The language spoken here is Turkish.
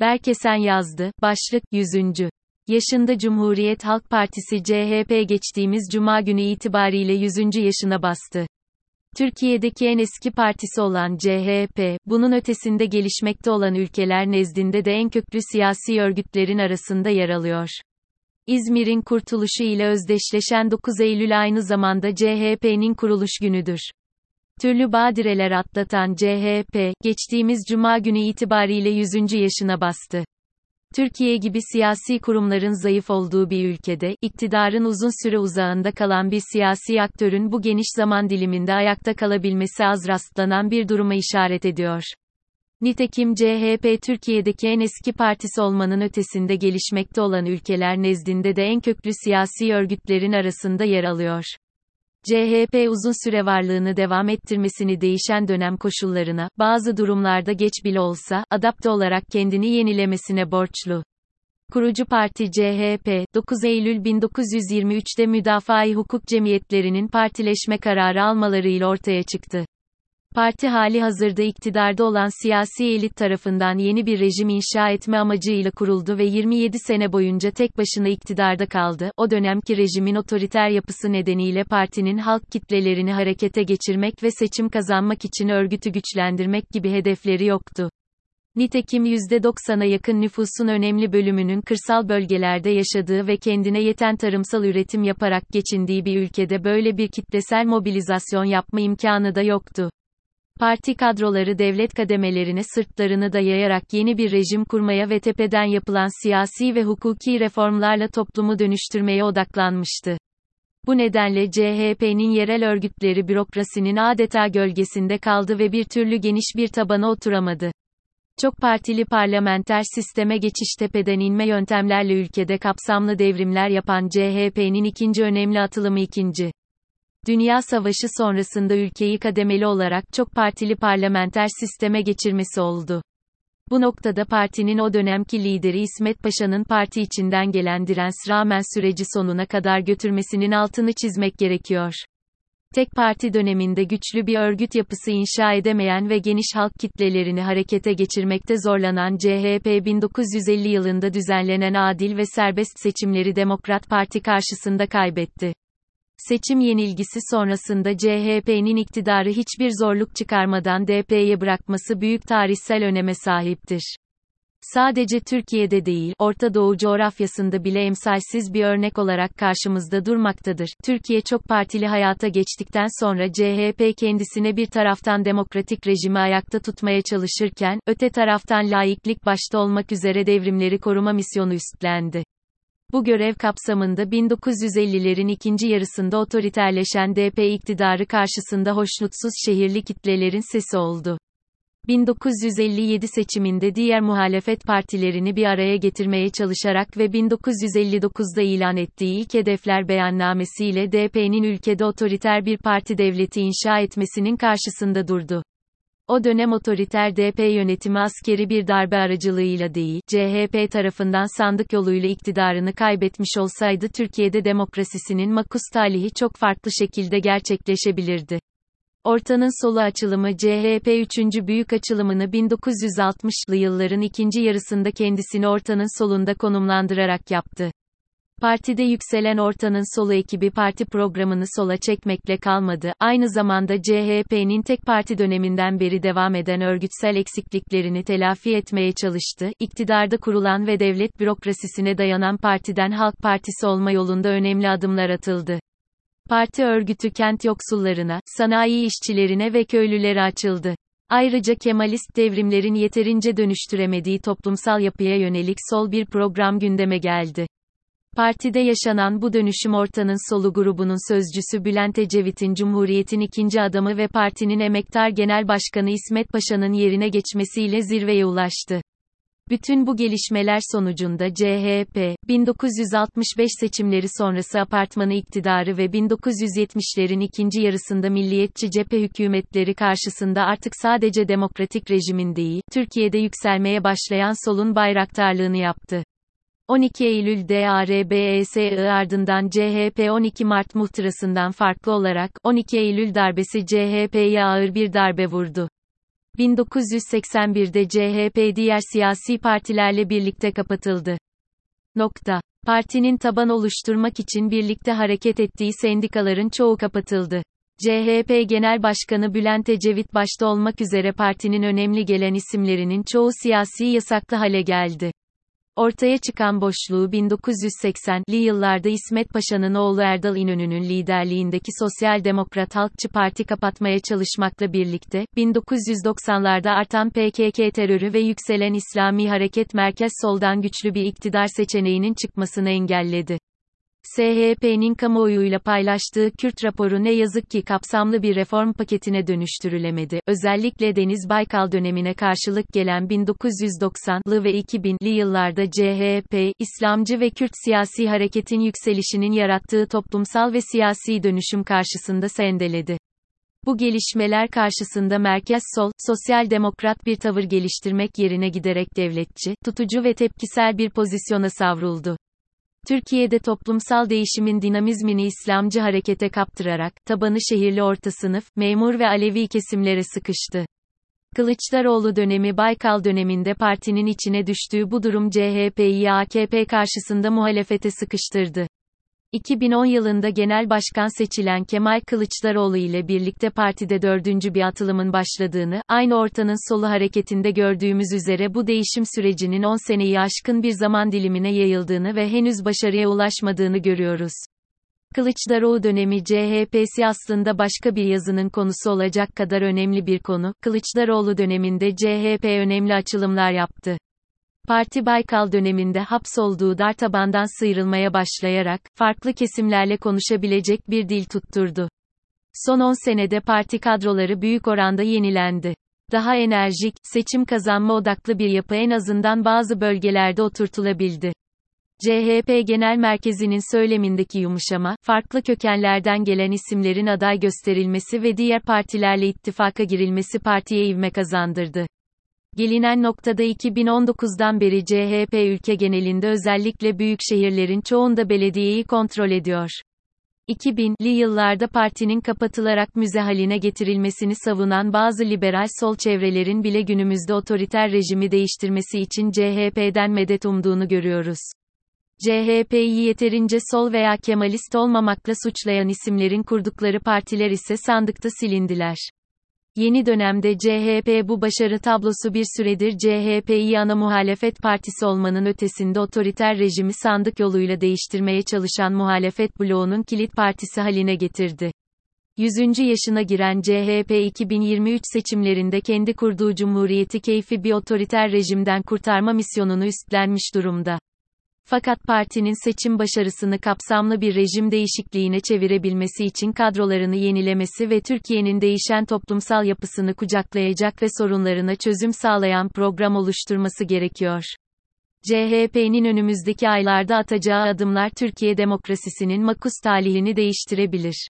Berkesen yazdı, başlık, 100. Yaşında Cumhuriyet Halk Partisi CHP geçtiğimiz cuma günü itibariyle 100. yaşına bastı. Türkiye'deki en eski partisi olan CHP, bunun ötesinde gelişmekte olan ülkeler nezdinde de en köklü siyasi örgütlerin arasında yer alıyor. İzmir'in kurtuluşu ile özdeşleşen 9 Eylül aynı zamanda CHP'nin kuruluş günüdür. Türlü badireler atlatan CHP, geçtiğimiz cuma günü itibariyle 100. yaşına bastı. Türkiye gibi siyasi kurumların zayıf olduğu bir ülkede, iktidarın uzun süre uzağında kalan bir siyasi aktörün bu geniş zaman diliminde ayakta kalabilmesi az rastlanan bir duruma işaret ediyor. Nitekim CHP Türkiye'deki en eski partisi olmanın ötesinde gelişmekte olan ülkeler nezdinde de en köklü siyasi örgütlerin arasında yer alıyor. CHP uzun süre varlığını devam ettirmesini değişen dönem koşullarına, bazı durumlarda geç bile olsa, adapte olarak kendini yenilemesine borçlu. Kurucu parti CHP, 9 Eylül 1923'te müdafaa hukuk cemiyetlerinin partileşme kararı almalarıyla ortaya çıktı. Parti hali hazırda iktidarda olan siyasi elit tarafından yeni bir rejim inşa etme amacıyla kuruldu ve 27 sene boyunca tek başına iktidarda kaldı. O dönemki rejimin otoriter yapısı nedeniyle partinin halk kitlelerini harekete geçirmek ve seçim kazanmak için örgütü güçlendirmek gibi hedefleri yoktu. Nitekim %90'a yakın nüfusun önemli bölümünün kırsal bölgelerde yaşadığı ve kendine yeten tarımsal üretim yaparak geçindiği bir ülkede böyle bir kitlesel mobilizasyon yapma imkanı da yoktu. Parti kadroları devlet kademelerine sırtlarını dayayarak yeni bir rejim kurmaya ve tepeden yapılan siyasi ve hukuki reformlarla toplumu dönüştürmeye odaklanmıştı. Bu nedenle CHP'nin yerel örgütleri bürokrasinin adeta gölgesinde kaldı ve bir türlü geniş bir tabana oturamadı. Çok partili parlamenter sisteme geçiş tepeden inme yöntemlerle ülkede kapsamlı devrimler yapan CHP'nin ikinci önemli atılımı ikinci. Dünya Savaşı sonrasında ülkeyi kademeli olarak çok partili parlamenter sisteme geçirmesi oldu. Bu noktada partinin o dönemki lideri İsmet Paşa'nın parti içinden gelen direns rağmen süreci sonuna kadar götürmesinin altını çizmek gerekiyor. Tek parti döneminde güçlü bir örgüt yapısı inşa edemeyen ve geniş halk kitlelerini harekete geçirmekte zorlanan CHP 1950 yılında düzenlenen adil ve serbest seçimleri Demokrat Parti karşısında kaybetti. Seçim yenilgisi sonrasında CHP'nin iktidarı hiçbir zorluk çıkarmadan DP'ye bırakması büyük tarihsel öneme sahiptir. Sadece Türkiye'de değil, Orta Doğu coğrafyasında bile emsalsiz bir örnek olarak karşımızda durmaktadır. Türkiye çok partili hayata geçtikten sonra CHP kendisine bir taraftan demokratik rejimi ayakta tutmaya çalışırken, öte taraftan laiklik başta olmak üzere devrimleri koruma misyonu üstlendi. Bu görev kapsamında 1950'lerin ikinci yarısında otoriterleşen DP iktidarı karşısında hoşnutsuz şehirli kitlelerin sesi oldu. 1957 seçiminde diğer muhalefet partilerini bir araya getirmeye çalışarak ve 1959'da ilan ettiği ilk hedefler beyannamesiyle DP'nin ülkede otoriter bir parti devleti inşa etmesinin karşısında durdu. O dönem otoriter DP yönetimi askeri bir darbe aracılığıyla değil, CHP tarafından sandık yoluyla iktidarını kaybetmiş olsaydı Türkiye'de demokrasisinin makus talihi çok farklı şekilde gerçekleşebilirdi. Ortanın solu açılımı CHP 3. büyük açılımını 1960'lı yılların ikinci yarısında kendisini ortanın solunda konumlandırarak yaptı. Partide yükselen ortanın solu ekibi parti programını sola çekmekle kalmadı, aynı zamanda CHP'nin tek parti döneminden beri devam eden örgütsel eksikliklerini telafi etmeye çalıştı, iktidarda kurulan ve devlet bürokrasisine dayanan partiden Halk Partisi olma yolunda önemli adımlar atıldı. Parti örgütü kent yoksullarına, sanayi işçilerine ve köylülere açıldı. Ayrıca Kemalist devrimlerin yeterince dönüştüremediği toplumsal yapıya yönelik sol bir program gündeme geldi. Partide yaşanan bu dönüşüm ortanın solu grubunun sözcüsü Bülent Ecevit'in Cumhuriyet'in ikinci adamı ve partinin emektar genel başkanı İsmet Paşa'nın yerine geçmesiyle zirveye ulaştı. Bütün bu gelişmeler sonucunda CHP, 1965 seçimleri sonrası apartmanı iktidarı ve 1970'lerin ikinci yarısında milliyetçi cephe hükümetleri karşısında artık sadece demokratik rejimin değil, Türkiye'de yükselmeye başlayan solun bayraktarlığını yaptı. 12 Eylül DARBESI ardından CHP 12 Mart muhtırasından farklı olarak 12 Eylül darbesi CHP'ye ağır bir darbe vurdu. 1981'de CHP diğer siyasi partilerle birlikte kapatıldı. Nokta. Partinin taban oluşturmak için birlikte hareket ettiği sendikaların çoğu kapatıldı. CHP Genel Başkanı Bülent Ecevit başta olmak üzere partinin önemli gelen isimlerinin çoğu siyasi yasaklı hale geldi. Ortaya çıkan boşluğu 1980'li yıllarda İsmet Paşa'nın oğlu Erdal İnönü'nün liderliğindeki Sosyal Demokrat Halkçı Parti kapatmaya çalışmakla birlikte, 1990'larda artan PKK terörü ve yükselen İslami Hareket merkez soldan güçlü bir iktidar seçeneğinin çıkmasını engelledi. SHP'nin kamuoyuyla paylaştığı Kürt raporu ne yazık ki kapsamlı bir reform paketine dönüştürülemedi. Özellikle Deniz Baykal dönemine karşılık gelen 1990'lı ve 2000'li yıllarda CHP, İslamcı ve Kürt siyasi hareketin yükselişinin yarattığı toplumsal ve siyasi dönüşüm karşısında sendeledi. Bu gelişmeler karşısında merkez sol, sosyal demokrat bir tavır geliştirmek yerine giderek devletçi, tutucu ve tepkisel bir pozisyona savruldu. Türkiye'de toplumsal değişimin dinamizmini İslamcı harekete kaptırarak, tabanı şehirli orta sınıf, memur ve Alevi kesimlere sıkıştı. Kılıçdaroğlu dönemi Baykal döneminde partinin içine düştüğü bu durum CHP'yi AKP karşısında muhalefete sıkıştırdı. 2010 yılında genel başkan seçilen Kemal Kılıçdaroğlu ile birlikte partide dördüncü bir atılımın başladığını, aynı ortanın solu hareketinde gördüğümüz üzere bu değişim sürecinin 10 seneyi aşkın bir zaman dilimine yayıldığını ve henüz başarıya ulaşmadığını görüyoruz. Kılıçdaroğlu dönemi CHP'si aslında başka bir yazının konusu olacak kadar önemli bir konu. Kılıçdaroğlu döneminde CHP önemli açılımlar yaptı. Parti Baykal döneminde hapsolduğu dar tabandan sıyrılmaya başlayarak, farklı kesimlerle konuşabilecek bir dil tutturdu. Son 10 senede parti kadroları büyük oranda yenilendi. Daha enerjik, seçim kazanma odaklı bir yapı en azından bazı bölgelerde oturtulabildi. CHP Genel Merkezi'nin söylemindeki yumuşama, farklı kökenlerden gelen isimlerin aday gösterilmesi ve diğer partilerle ittifaka girilmesi partiye ivme kazandırdı. Gelinen noktada 2019'dan beri CHP ülke genelinde özellikle büyük şehirlerin çoğunda belediyeyi kontrol ediyor. 2000'li yıllarda partinin kapatılarak müze haline getirilmesini savunan bazı liberal sol çevrelerin bile günümüzde otoriter rejimi değiştirmesi için CHP'den medet umduğunu görüyoruz. CHP'yi yeterince sol veya Kemalist olmamakla suçlayan isimlerin kurdukları partiler ise sandıkta silindiler. Yeni dönemde CHP bu başarı tablosu bir süredir CHP'yi ana muhalefet partisi olmanın ötesinde otoriter rejimi sandık yoluyla değiştirmeye çalışan muhalefet bloğunun kilit partisi haline getirdi. 100. yaşına giren CHP 2023 seçimlerinde kendi kurduğu cumhuriyeti keyfi bir otoriter rejimden kurtarma misyonunu üstlenmiş durumda. Fakat partinin seçim başarısını kapsamlı bir rejim değişikliğine çevirebilmesi için kadrolarını yenilemesi ve Türkiye'nin değişen toplumsal yapısını kucaklayacak ve sorunlarına çözüm sağlayan program oluşturması gerekiyor. CHP'nin önümüzdeki aylarda atacağı adımlar Türkiye demokrasisinin makus talihini değiştirebilir.